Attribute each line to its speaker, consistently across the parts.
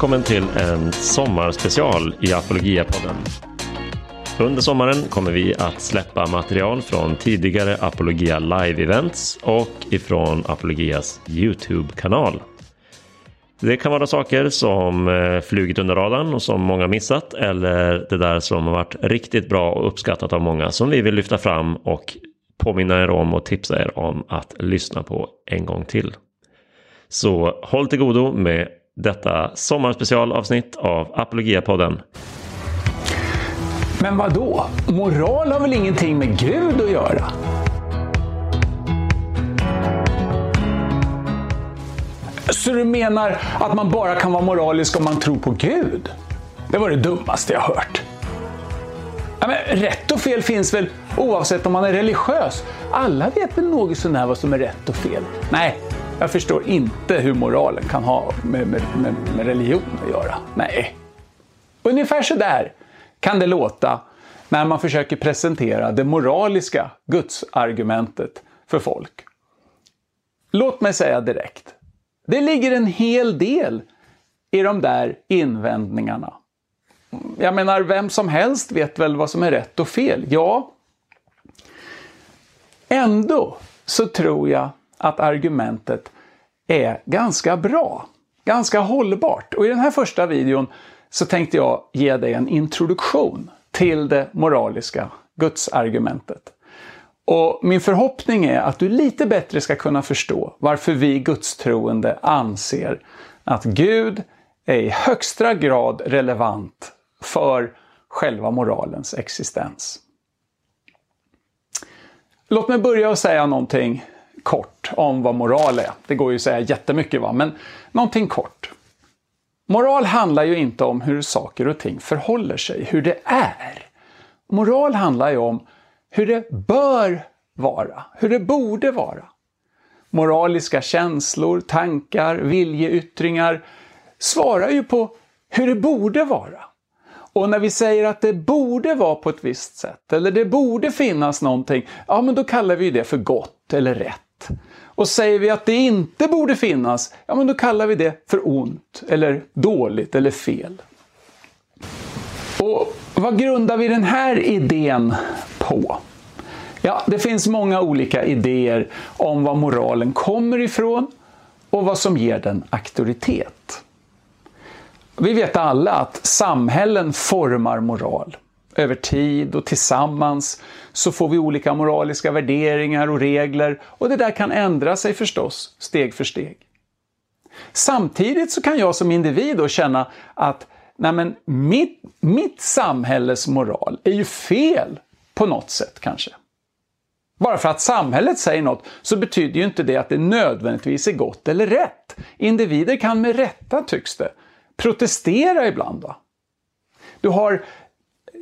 Speaker 1: Välkommen till en sommarspecial i Apologia-podden. Under sommaren kommer vi att släppa material från tidigare Apologia Live-events och ifrån Apologias YouTube-kanal. Det kan vara saker som eh, flugit under radarn och som många missat eller det där som har varit riktigt bra och uppskattat av många som vi vill lyfta fram och påminna er om och tipsa er om att lyssna på en gång till. Så håll till godo med detta sommarspecialavsnitt av Apologia-podden.
Speaker 2: Men vad då? Moral har väl ingenting med Gud att göra? Så du menar att man bara kan vara moralisk om man tror på Gud? Det var det dummaste jag hört. Ja, men rätt och fel finns väl oavsett om man är religiös? Alla vet väl något sånär vad som är rätt och fel? Nej, jag förstår inte hur moralen kan ha med, med, med, med religion att göra. Nej. Ungefär så där kan det låta när man försöker presentera det moraliska gudsargumentet för folk. Låt mig säga direkt. Det ligger en hel del i de där invändningarna. Jag menar, vem som helst vet väl vad som är rätt och fel? Ja. Ändå så tror jag att argumentet är ganska bra. Ganska hållbart. Och i den här första videon så tänkte jag ge dig en introduktion till det moraliska gudsargumentet. Och min förhoppning är att du lite bättre ska kunna förstå varför vi gudstroende anser att Gud är i högsta grad relevant för själva moralens existens. Låt mig börja och säga någonting kort om vad moral är. Det går ju att säga jättemycket, va? men någonting kort. Moral handlar ju inte om hur saker och ting förhåller sig, hur det är. Moral handlar ju om hur det bör vara, hur det borde vara. Moraliska känslor, tankar, viljeyttringar svarar ju på hur det borde vara. Och när vi säger att det borde vara på ett visst sätt, eller det borde finnas någonting, ja men då kallar vi det för gott eller rätt. Och säger vi att det inte borde finnas, ja men då kallar vi det för ont, eller dåligt, eller fel. Och vad grundar vi den här idén på? Ja, det finns många olika idéer om var moralen kommer ifrån och vad som ger den auktoritet. Vi vet alla att samhällen formar moral. Över tid och tillsammans så får vi olika moraliska värderingar och regler och det där kan ändra sig förstås, steg för steg. Samtidigt så kan jag som individ då känna att nej men, mitt, mitt samhälles moral är ju fel på något sätt kanske. Bara för att samhället säger något så betyder ju inte det att det nödvändigtvis är gott eller rätt. Individer kan med rätta, tycks det, protestera ibland. Va? Du har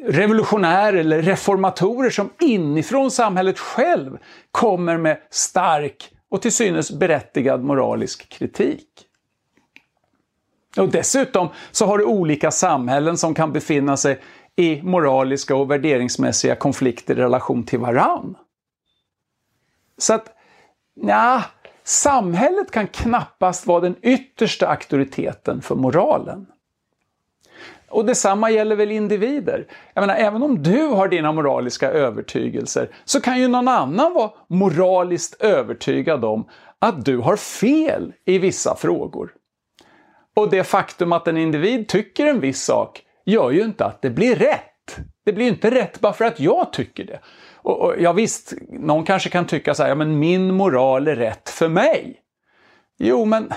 Speaker 2: revolutionärer eller reformatorer som inifrån samhället själv kommer med stark och till synes berättigad moralisk kritik. Och dessutom så har du olika samhällen som kan befinna sig i moraliska och värderingsmässiga konflikter i relation till varann. Så att, ja, samhället kan knappast vara den yttersta auktoriteten för moralen. Och detsamma gäller väl individer. Jag menar, även om du har dina moraliska övertygelser så kan ju någon annan vara moraliskt övertygad om att du har fel i vissa frågor. Och det faktum att en individ tycker en viss sak gör ju inte att det blir rätt. Det blir ju inte rätt bara för att jag tycker det. Och, och ja visst, någon kanske kan tycka så här, ja men min moral är rätt för mig. Jo, men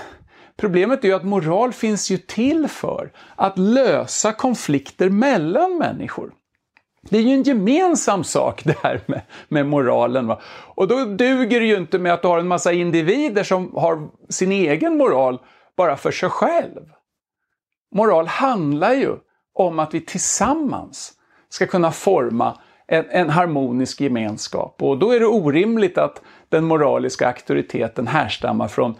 Speaker 2: problemet är ju att moral finns ju till för att lösa konflikter mellan människor. Det är ju en gemensam sak det här med, med moralen. Va? Och då duger det ju inte med att du har en massa individer som har sin egen moral bara för sig själv. Moral handlar ju om att vi tillsammans ska kunna forma en, en, harmonisk gemenskap. Och då är det orimligt att den moraliska auktoriteten härstammar från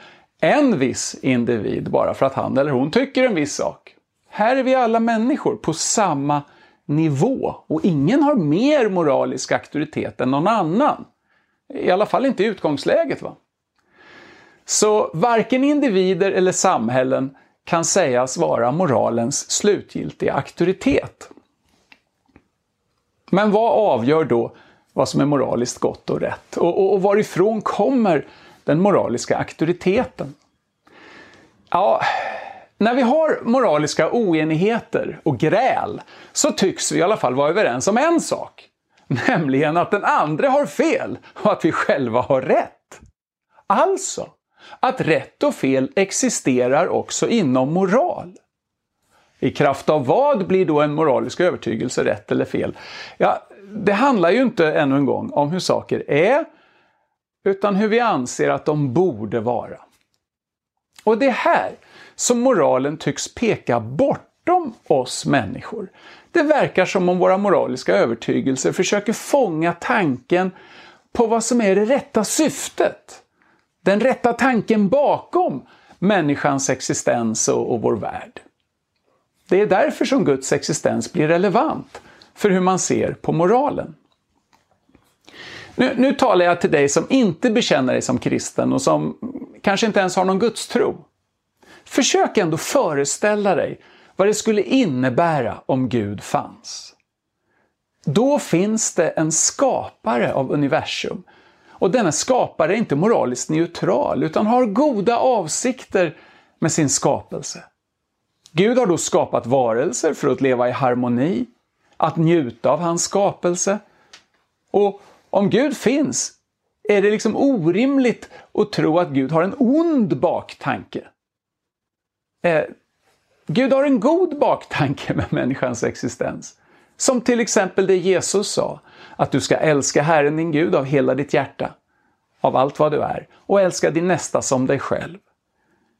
Speaker 2: en viss individ bara för att han eller hon tycker en viss sak. Här är vi alla människor på samma nivå och ingen har mer moralisk auktoritet än någon annan. I alla fall inte i utgångsläget. va? Så varken individer eller samhällen kan sägas vara moralens slutgiltiga auktoritet. Men vad avgör då vad som är moraliskt gott och rätt? Och, och, och varifrån kommer den moraliska auktoriteten? Ja, när vi har moraliska oenigheter och gräl så tycks vi i alla fall vara överens om en sak. Nämligen att den andra har fel och att vi själva har rätt. Alltså, att rätt och fel existerar också inom moral. I kraft av vad blir då en moralisk övertygelse rätt eller fel? Ja, det handlar ju inte ännu en gång om hur saker är, utan hur vi anser att de borde vara. Och det är här som moralen tycks peka bortom oss människor. Det verkar som om våra moraliska övertygelser försöker fånga tanken på vad som är det rätta syftet. Den rätta tanken bakom människans existens och, och vår värld. Det är därför som Guds existens blir relevant för hur man ser på moralen. Nu, nu talar jag till dig som inte bekänner dig som kristen och som kanske inte ens har någon gudstro. Försök ändå föreställa dig vad det skulle innebära om Gud fanns. Då finns det en skapare av universum. Och denna skapare är inte moraliskt neutral utan har goda avsikter med sin skapelse. Gud har då skapat varelser för att leva i harmoni, att njuta av hans skapelse. Och om Gud finns är det liksom orimligt att tro att Gud har en ond baktanke. Eh, Gud har en god baktanke med människans existens. Som till exempel det Jesus sa, att du ska älska Herren din Gud av hela ditt hjärta, av allt vad du är, och älska din nästa som dig själv.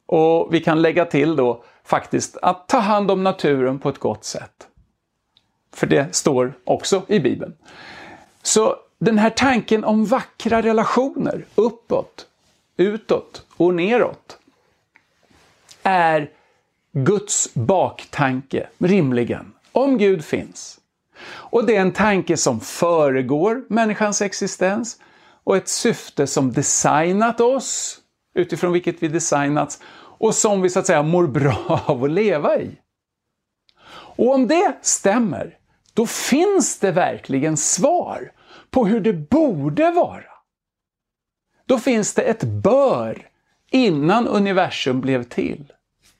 Speaker 2: Och vi kan lägga till då faktiskt att ta hand om naturen på ett gott sätt. För det står också i Bibeln. Så den här tanken om vackra relationer uppåt, utåt och neråt är Guds baktanke, rimligen, om Gud finns. Och det är en tanke som föregår människans existens och ett syfte som designat oss, utifrån vilket vi designats, och som vi så att säga mår bra av att leva i. Och om det stämmer, då finns det verkligen svar på hur det borde vara. Då finns det ett bör innan universum blev till.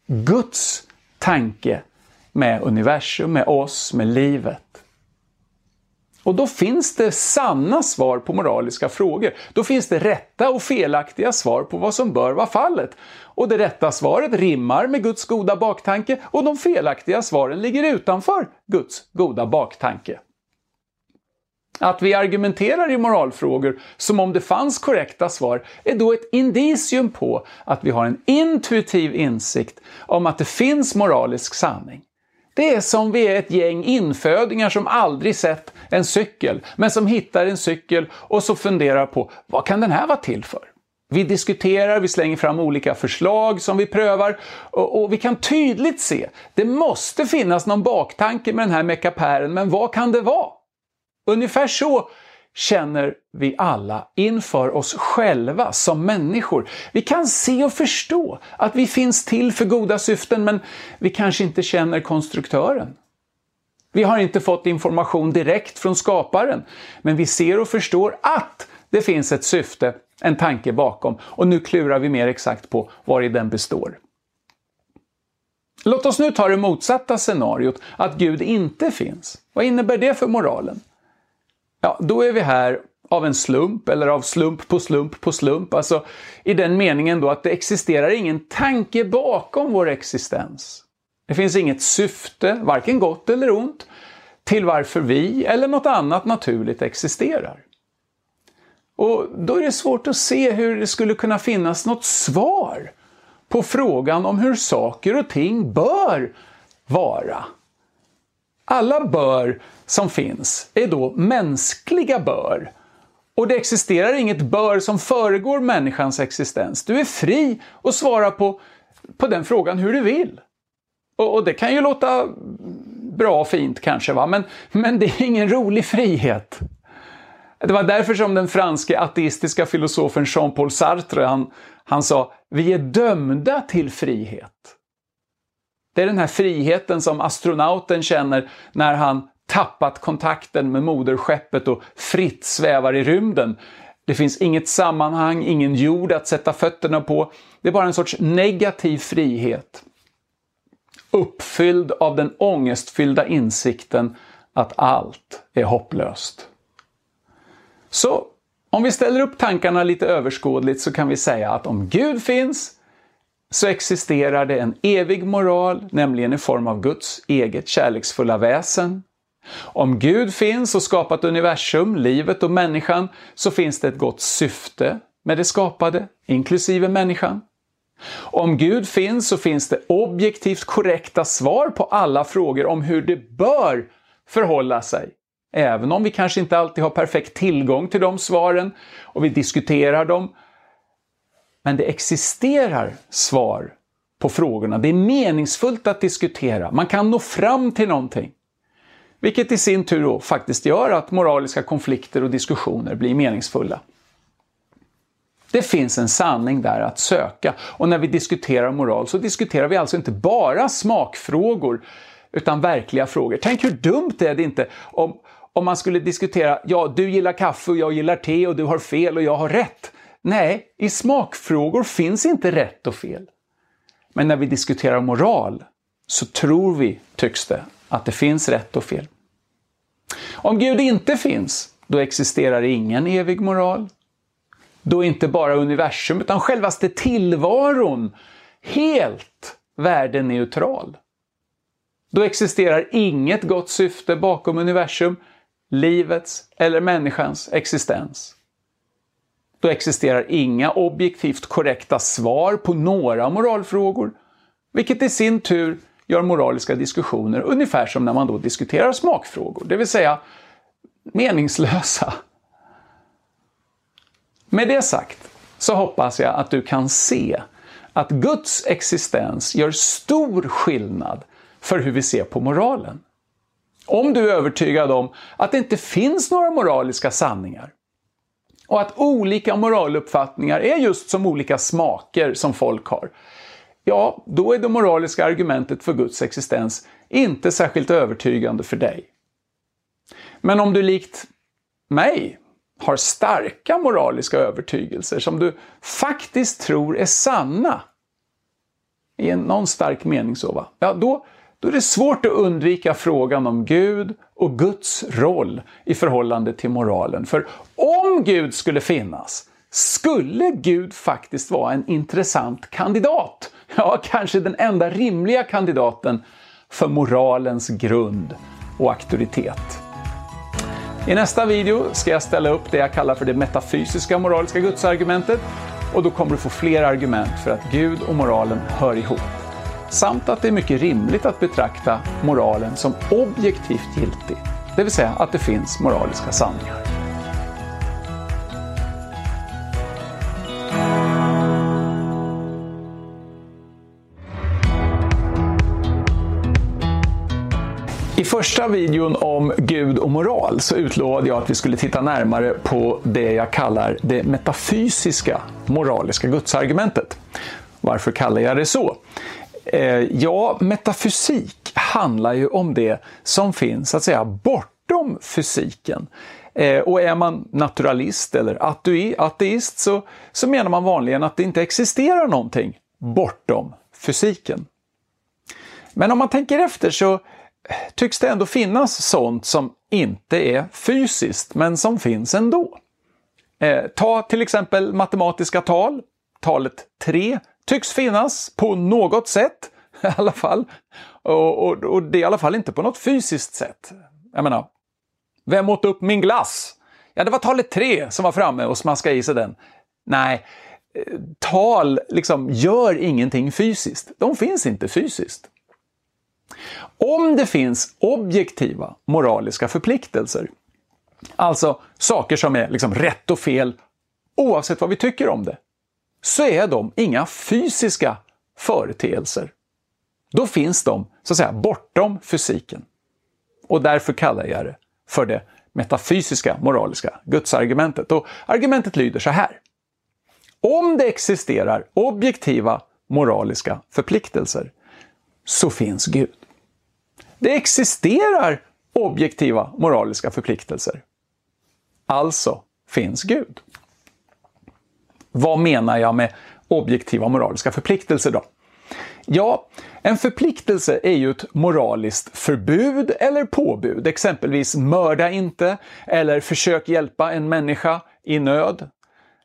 Speaker 2: Guds tanke med universum, med oss, med livet. Och då finns det sanna svar på moraliska frågor. Då finns det rätta och felaktiga svar på vad som bör vara fallet. Och det rätta svaret rimmar med Guds goda baktanke och de felaktiga svaren ligger utanför Guds goda baktanke. Att vi argumenterar i moralfrågor som om det fanns korrekta svar är då ett indicium på att vi har en intuitiv insikt om att det finns moralisk sanning. Det är som vi är ett gäng infödingar som aldrig sett en cykel, men som hittar en cykel och så funderar på vad kan den här vara till för? Vi diskuterar, vi slänger fram olika förslag som vi prövar och, och vi kan tydligt se, det måste finnas någon baktanke med den här mekapären, men vad kan det vara? Ungefär så känner vi alla inför oss själva som människor. Vi kan se och förstå att vi finns till för goda syften men vi kanske inte känner konstruktören. Vi har inte fått information direkt från skaparen men vi ser och förstår att det finns ett syfte, en tanke bakom och nu klurar vi mer exakt på var i den består. Låt oss nu ta det motsatta scenariot, att Gud inte finns. Vad innebär det för moralen? Ja, då är vi här av en slump eller av slump på slump på slump. Alltså i den meningen då att det existerar ingen tanke bakom vår existens. Det finns inget syfte, varken gott eller ont, till varför vi eller något annat naturligt existerar. Och då är det svårt att se hur det skulle kunna finnas något svar på frågan om hur saker och ting bör vara. Alla bör som finns är då mänskliga bör. Och det existerar inget bör som föregår människans existens. Du är fri att svara på, på den frågan hur du vill. Och, och det kan ju låta bra och fint kanske, va? Men, men det är ingen rolig frihet. Det var därför som den franske ateistiska filosofen Jean-Paul Sartre, han, han sa vi är dömda till frihet. Det är den här friheten som astronauten känner när han tappat kontakten med moderskeppet och fritt svävar i rymden. Det finns inget sammanhang, ingen jord att sätta fötterna på. Det är bara en sorts negativ frihet. Uppfylld av den ångestfyllda insikten att allt är hopplöst. Så om vi ställer upp tankarna lite överskådligt så kan vi säga att om Gud finns så existerar det en evig moral, nämligen i form av Guds eget kärleksfulla väsen. Om Gud finns och skapat universum, livet och människan, så finns det ett gott syfte med det skapade, inklusive människan. Om Gud finns så finns det objektivt korrekta svar på alla frågor om hur det bör förhålla sig. Även om vi kanske inte alltid har perfekt tillgång till de svaren och vi diskuterar dem. Men det existerar svar på frågorna. Det är meningsfullt att diskutera. Man kan nå fram till någonting. Vilket i sin tur då faktiskt gör att moraliska konflikter och diskussioner blir meningsfulla. Det finns en sanning där att söka och när vi diskuterar moral så diskuterar vi alltså inte bara smakfrågor utan verkliga frågor. Tänk hur dumt är det inte om, om man skulle diskutera, ja du gillar kaffe och jag gillar te och du har fel och jag har rätt. Nej, i smakfrågor finns inte rätt och fel. Men när vi diskuterar moral så tror vi, tycks det, att det finns rätt och fel. Om Gud inte finns, då existerar ingen evig moral. Då är inte bara universum, utan självaste tillvaron helt värdeneutral. Då existerar inget gott syfte bakom universum, livets eller människans existens. Då existerar inga objektivt korrekta svar på några moralfrågor, vilket i sin tur gör moraliska diskussioner ungefär som när man då diskuterar smakfrågor, det vill säga meningslösa. Med det sagt så hoppas jag att du kan se att Guds existens gör stor skillnad för hur vi ser på moralen. Om du är övertygad om att det inte finns några moraliska sanningar och att olika moraluppfattningar är just som olika smaker som folk har, ja, då är det moraliska argumentet för Guds existens inte särskilt övertygande för dig. Men om du likt mig har starka moraliska övertygelser som du faktiskt tror är sanna, i någon stark mening så va, ja då, då är det svårt att undvika frågan om Gud och Guds roll i förhållande till moralen. För om Gud skulle finnas, skulle Gud faktiskt vara en intressant kandidat. Ja, kanske den enda rimliga kandidaten för moralens grund och auktoritet. I nästa video ska jag ställa upp det jag kallar för det metafysiska moraliska gudsargumentet och då kommer du få fler argument för att Gud och moralen hör ihop. Samt att det är mycket rimligt att betrakta moralen som objektivt giltig, det vill säga att det finns moraliska sanningar. I första videon om Gud och moral så utlovade jag att vi skulle titta närmare på det jag kallar det metafysiska moraliska gudsargumentet. Varför kallar jag det så? Eh, ja, metafysik handlar ju om det som finns så att säga bortom fysiken. Eh, och är man naturalist eller ateist så, så menar man vanligen att det inte existerar någonting bortom fysiken. Men om man tänker efter så eh, tycks det ändå finnas sånt som inte är fysiskt, men som finns ändå. Eh, ta till exempel matematiska tal. Talet 3 tycks finnas på något sätt i alla fall. Och, och, och, det är i alla fall inte på något fysiskt sätt. Jag menar, vem åt upp min glass? Ja, det var talet 3 som var framme och smaskade i sig den. Nej, eh, tal liksom gör ingenting fysiskt. De finns inte fysiskt. Om det finns objektiva moraliska förpliktelser, alltså saker som är liksom rätt och fel oavsett vad vi tycker om det, så är de inga fysiska företeelser. Då finns de så att säga bortom fysiken. Och därför kallar jag det för det metafysiska moraliska gudsargumentet. Och argumentet lyder så här. Om det existerar objektiva moraliska förpliktelser så finns Gud. Det existerar objektiva moraliska förpliktelser. Alltså finns Gud. Vad menar jag med objektiva moraliska förpliktelser då? Ja, en förpliktelse är ju ett moraliskt förbud eller påbud, exempelvis mörda inte eller försök hjälpa en människa i nöd.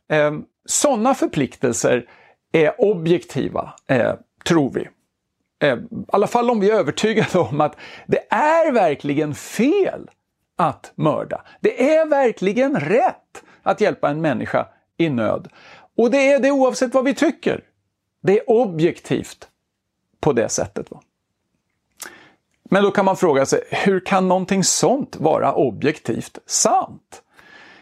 Speaker 2: Ehm, Sådana förpliktelser är objektiva, eh, tror vi. Ehm, I alla fall om vi är övertygade om att det är verkligen fel att mörda. Det är verkligen rätt att hjälpa en människa i nöd. Och det är det oavsett vad vi tycker. Det är objektivt på det sättet. Va? Men då kan man fråga sig, hur kan någonting sånt vara objektivt sant?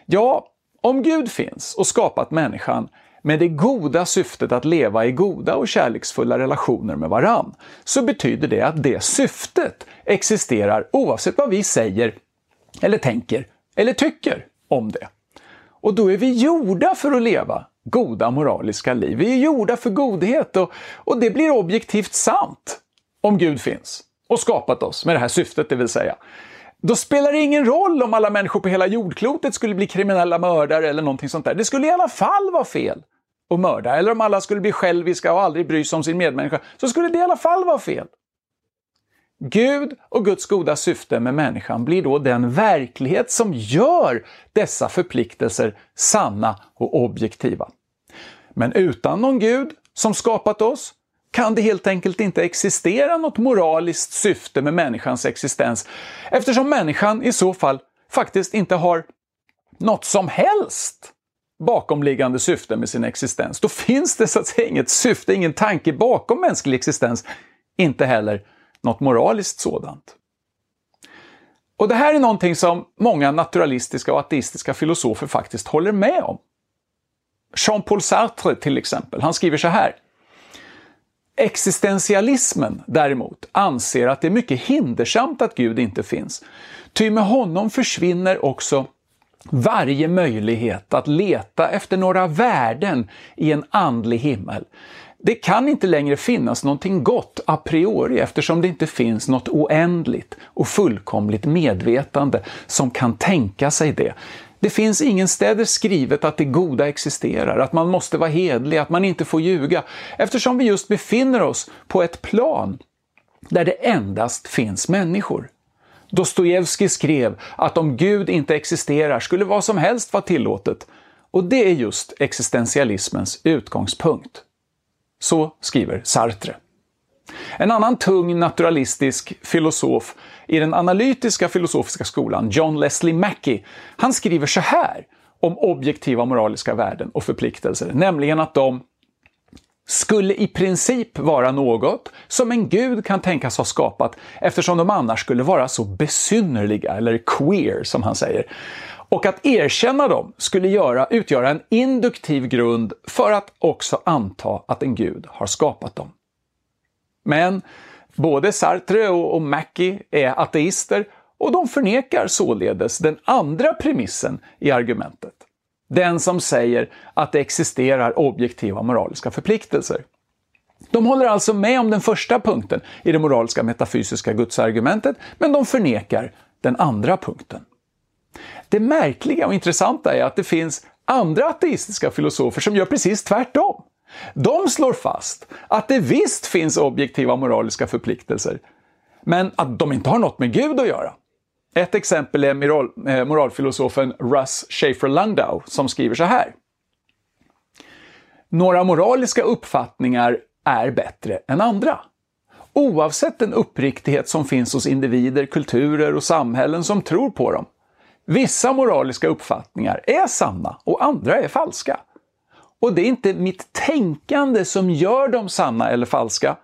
Speaker 2: Ja, om Gud finns och skapat människan med det goda syftet att leva i goda och kärleksfulla relationer med varann, så betyder det att det syftet existerar oavsett vad vi säger eller tänker eller tycker om det. Och då är vi gjorda för att leva goda moraliska liv. Vi är gjorda för godhet och, och det blir objektivt sant om Gud finns och skapat oss med det här syftet, det vill säga. Då spelar det ingen roll om alla människor på hela jordklotet skulle bli kriminella mördare eller någonting sånt där. Det skulle i alla fall vara fel att mörda. Eller om alla skulle bli själviska och aldrig bry sig om sin medmänniska, så skulle det i alla fall vara fel. Gud och Guds goda syfte med människan blir då den verklighet som gör dessa förpliktelser sanna och objektiva. Men utan någon Gud som skapat oss kan det helt enkelt inte existera något moraliskt syfte med människans existens eftersom människan i så fall faktiskt inte har något som helst bakomliggande syfte med sin existens. Då finns det så att säga inget syfte, ingen tanke bakom mänsklig existens, inte heller något moraliskt sådant. Och det här är någonting som många naturalistiska och ateistiska filosofer faktiskt håller med om. Jean-Paul Sartre till exempel, han skriver så här. Existentialismen däremot anser att det är mycket hindersamt att Gud inte finns. Ty med honom försvinner också varje möjlighet att leta efter några värden i en andlig himmel. Det kan inte längre finnas någonting gott a priori eftersom det inte finns något oändligt och fullkomligt medvetande som kan tänka sig det. Det finns ingenstädes skrivet att det goda existerar, att man måste vara hedlig, att man inte får ljuga, eftersom vi just befinner oss på ett plan där det endast finns människor. Dostojevskij skrev att om Gud inte existerar skulle vad som helst vara tillåtet. Och det är just existentialismens utgångspunkt. Så skriver Sartre. En annan tung naturalistisk filosof i den analytiska filosofiska skolan, John Leslie Mackie, han skriver så här om objektiva moraliska värden och förpliktelser, nämligen att de skulle i princip vara något som en gud kan tänkas ha skapat eftersom de annars skulle vara så besynnerliga, eller queer som han säger. Och att erkänna dem skulle göra, utgöra en induktiv grund för att också anta att en gud har skapat dem. Men både Sartre och Mackie är ateister och de förnekar således den andra premissen i argumentet. Den som säger att det existerar objektiva moraliska förpliktelser. De håller alltså med om den första punkten i det moraliska metafysiska gudsargumentet, men de förnekar den andra punkten. Det märkliga och intressanta är att det finns andra ateistiska filosofer som gör precis tvärtom. De slår fast att det visst finns objektiva moraliska förpliktelser, men att de inte har något med Gud att göra. Ett exempel är eh, moralfilosofen Russ Schaefer Landau som skriver så här. Några moraliska uppfattningar är bättre än andra. Oavsett den uppriktighet som finns hos individer, kulturer och samhällen som tror på dem. Vissa moraliska uppfattningar är sanna och andra är falska. Och det är inte mitt tänkande som gör dem sanna eller falska,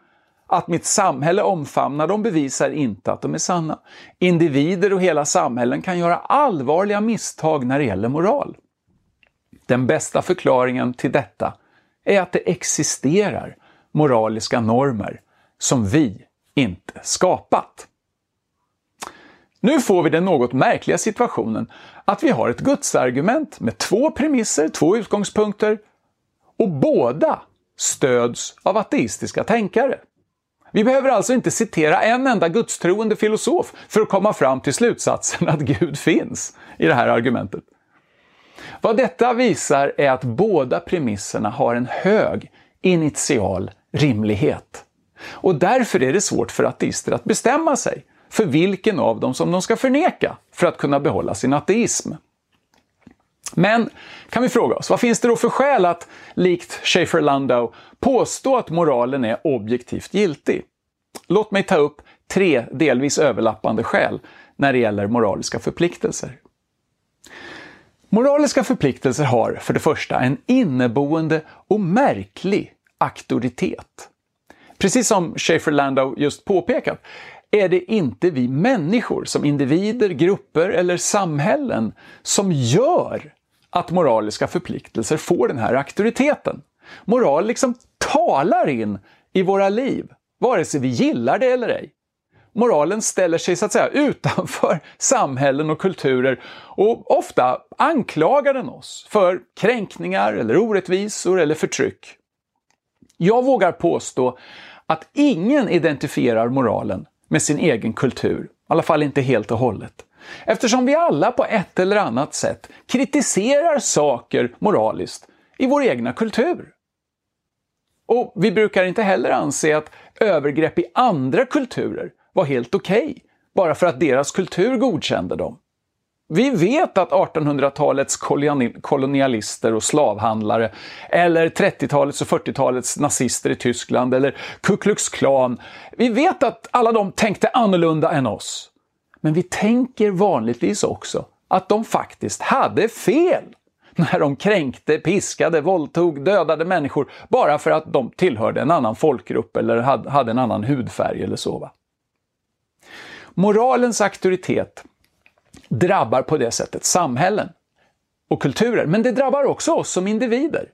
Speaker 2: att mitt samhälle omfamnar dem bevisar inte att de är sanna. Individer och hela samhällen kan göra allvarliga misstag när det gäller moral. Den bästa förklaringen till detta är att det existerar moraliska normer som vi inte skapat. Nu får vi den något märkliga situationen att vi har ett gudsargument med två premisser, två utgångspunkter och båda stöds av ateistiska tänkare. Vi behöver alltså inte citera en enda gudstroende filosof för att komma fram till slutsatsen att Gud finns i det här argumentet. Vad detta visar är att båda premisserna har en hög initial rimlighet. Och därför är det svårt för ateister att bestämma sig för vilken av dem som de ska förneka för att kunna behålla sin ateism. Men kan vi fråga oss, vad finns det då för skäl att, likt Schaefer-Landau, påstå att moralen är objektivt giltig? Låt mig ta upp tre delvis överlappande skäl när det gäller moraliska förpliktelser. Moraliska förpliktelser har för det första en inneboende och märklig auktoritet. Precis som Schaefer-Landau just påpekat är det inte vi människor som individer, grupper eller samhällen som gör att moraliska förpliktelser får den här auktoriteten. Moral liksom talar in i våra liv, vare sig vi gillar det eller ej. Moralen ställer sig så att säga utanför samhällen och kulturer och ofta anklagar den oss för kränkningar eller orättvisor eller förtryck. Jag vågar påstå att ingen identifierar moralen med sin egen kultur, i alla fall inte helt och hållet. Eftersom vi alla på ett eller annat sätt kritiserar saker moraliskt i vår egna kultur. Och vi brukar inte heller anse att övergrepp i andra kulturer var helt okej, okay, bara för att deras kultur godkände dem. Vi vet att 1800-talets kolonialister och slavhandlare, eller 30-talets och 40-talets nazister i Tyskland, eller Ku Klux Klan, vi vet att alla de tänkte annorlunda än oss. Men vi tänker vanligtvis också att de faktiskt hade fel när de kränkte, piskade, våldtog, dödade människor bara för att de tillhörde en annan folkgrupp eller hade en annan hudfärg eller så. Va? Moralens auktoritet drabbar på det sättet samhällen och kulturer, men det drabbar också oss som individer.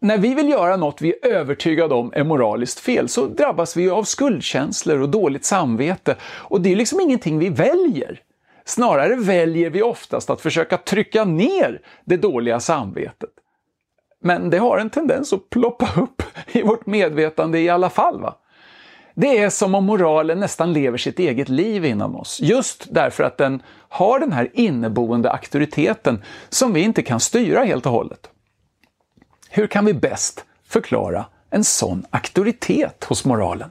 Speaker 2: När vi vill göra något vi är övertygade om är moraliskt fel så drabbas vi av skuldkänslor och dåligt samvete och det är liksom ingenting vi väljer. Snarare väljer vi oftast att försöka trycka ner det dåliga samvetet. Men det har en tendens att ploppa upp i vårt medvetande i alla fall. Va? Det är som om moralen nästan lever sitt eget liv inom oss, just därför att den har den här inneboende auktoriteten som vi inte kan styra helt och hållet. Hur kan vi bäst förklara en sån auktoritet hos moralen?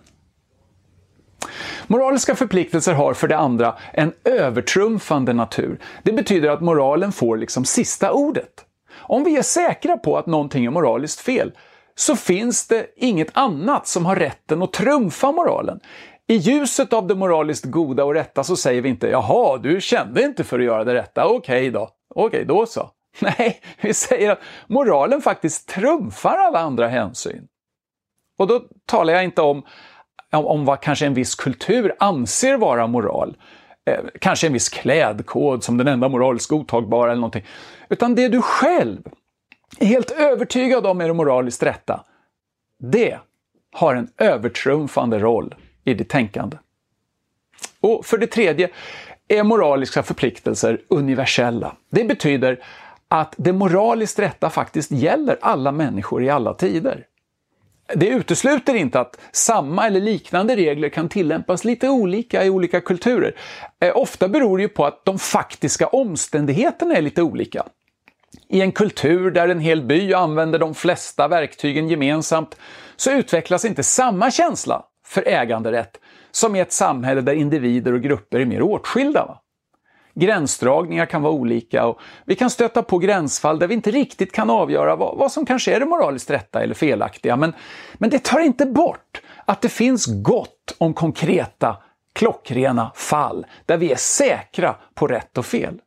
Speaker 2: Moraliska förpliktelser har för det andra en övertrumfande natur. Det betyder att moralen får liksom sista ordet. Om vi är säkra på att någonting är moraliskt fel så finns det inget annat som har rätten att trumfa moralen. I ljuset av det moraliskt goda och rätta så säger vi inte ”Jaha, du kände inte för att göra det rätta, okej okay då, okej okay, då så”. Nej, vi säger att moralen faktiskt trumfar alla andra hänsyn. Och då talar jag inte om, om vad kanske en viss kultur anser vara moral, eh, kanske en viss klädkod som den enda moraliskt godtagbara eller någonting, utan det du själv helt övertygad om är det moraliskt rätta, det har en övertrumfande roll i ditt tänkande. Och för det tredje är moraliska förpliktelser universella. Det betyder att det moraliskt rätta faktiskt gäller alla människor i alla tider. Det utesluter inte att samma eller liknande regler kan tillämpas lite olika i olika kulturer. Eh, ofta beror det ju på att de faktiska omständigheterna är lite olika. I en kultur där en hel by använder de flesta verktygen gemensamt så utvecklas inte samma känsla för äganderätt som i ett samhälle där individer och grupper är mer åtskilda. Va? Gränsdragningar kan vara olika och vi kan stöta på gränsfall där vi inte riktigt kan avgöra vad, vad som kanske är det moraliskt rätta eller felaktiga. Men, men det tar inte bort att det finns gott om konkreta, klockrena fall där vi är säkra på rätt och fel.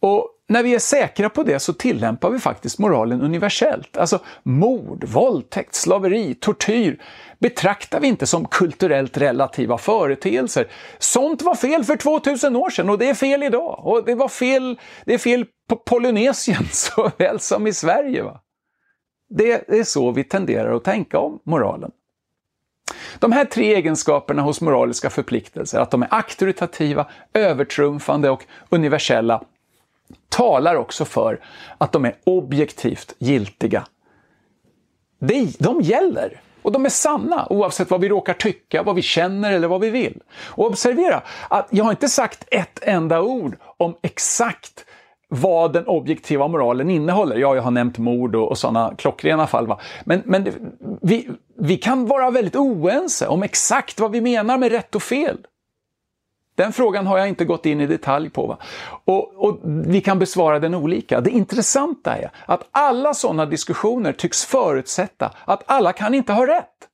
Speaker 2: Och när vi är säkra på det så tillämpar vi faktiskt moralen universellt. Alltså mord, våldtäkt, slaveri, tortyr betraktar vi inte som kulturellt relativa företeelser. Sånt var fel för 2000 år sedan och det är fel idag. Och det var fel, det är fel på Polynesien såväl som i Sverige. Va? Det är så vi tenderar att tänka om moralen. De här tre egenskaperna hos moraliska förpliktelser, att de är auktoritativa, övertrumfande och universella, talar också för att de är objektivt giltiga. De, de gäller Och de är sanna oavsett vad vi råkar tycka, vad vi känner eller vad vi vill. Och observera att jag har inte sagt ett enda ord om exakt vad den objektiva moralen innehåller. Ja, jag har nämnt mord och, och sådana klockrena fall. Va? Men, men vi, vi kan vara väldigt oense om exakt vad vi menar med rätt och fel. Den frågan har jag inte gått in i detalj på. Va? Och, och, vi kan besvara den olika. Det intressanta är att alla sådana diskussioner tycks förutsätta att alla kan inte ha rätt.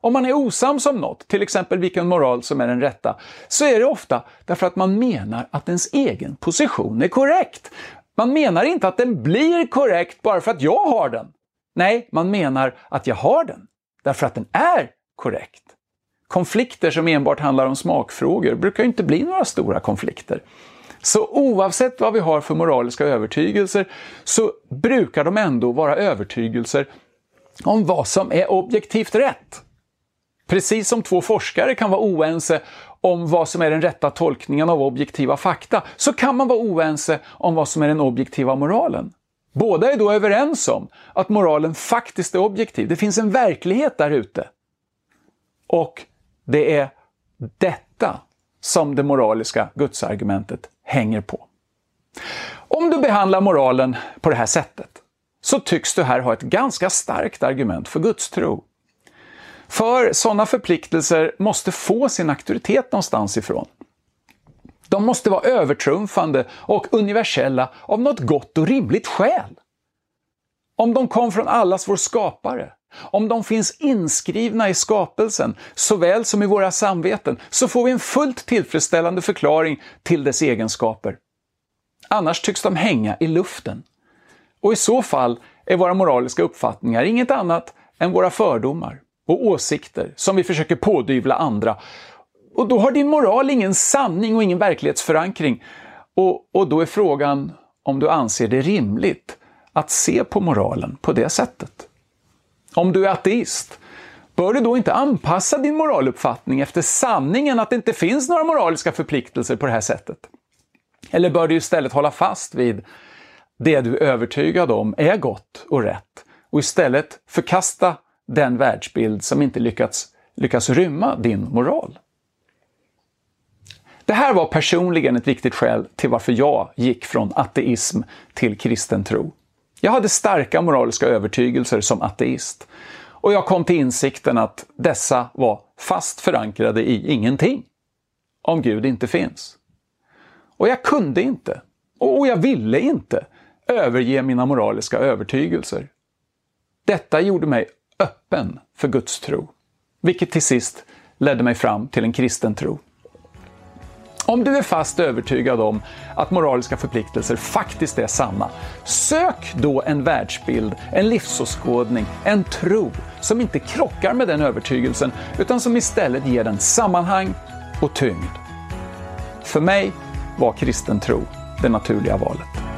Speaker 2: Om man är osams om något, till exempel vilken moral som är den rätta, så är det ofta därför att man menar att ens egen position är korrekt. Man menar inte att den blir korrekt bara för att jag har den. Nej, man menar att jag har den därför att den är korrekt. Konflikter som enbart handlar om smakfrågor brukar inte bli några stora konflikter. Så oavsett vad vi har för moraliska övertygelser så brukar de ändå vara övertygelser om vad som är objektivt rätt. Precis som två forskare kan vara oense om vad som är den rätta tolkningen av objektiva fakta, så kan man vara oense om vad som är den objektiva moralen. Båda är då överens om att moralen faktiskt är objektiv. Det finns en verklighet där ute. Och det är detta som det moraliska gudsargumentet hänger på. Om du behandlar moralen på det här sättet så tycks du här ha ett ganska starkt argument för gudstro. För sådana förpliktelser måste få sin auktoritet någonstans ifrån. De måste vara övertrumfande och universella av något gott och rimligt skäl. Om de kom från allas vår skapare, om de finns inskrivna i skapelsen, såväl som i våra samveten, så får vi en fullt tillfredsställande förklaring till dess egenskaper. Annars tycks de hänga i luften. Och i så fall är våra moraliska uppfattningar inget annat än våra fördomar och åsikter som vi försöker pådyvla andra. Och då har din moral ingen sanning och ingen verklighetsförankring. Och, och då är frågan om du anser det rimligt att se på moralen på det sättet. Om du är ateist, bör du då inte anpassa din moraluppfattning efter sanningen att det inte finns några moraliska förpliktelser på det här sättet? Eller bör du istället hålla fast vid det du är övertygad om är gott och rätt och istället förkasta den världsbild som inte lyckats, lyckas rymma din moral? Det här var personligen ett viktigt skäl till varför jag gick från ateism till kristen tro. Jag hade starka moraliska övertygelser som ateist. Och jag kom till insikten att dessa var fast förankrade i ingenting. Om Gud inte finns. Och jag kunde inte, och jag ville inte, överge mina moraliska övertygelser. Detta gjorde mig öppen för Guds tro, vilket till sist ledde mig fram till en kristen tro. Om du är fast övertygad om att moraliska förpliktelser faktiskt är sanna, sök då en världsbild, en livsåskådning, en tro som inte krockar med den övertygelsen utan som istället ger den sammanhang och tyngd. För mig var kristen tro det naturliga valet.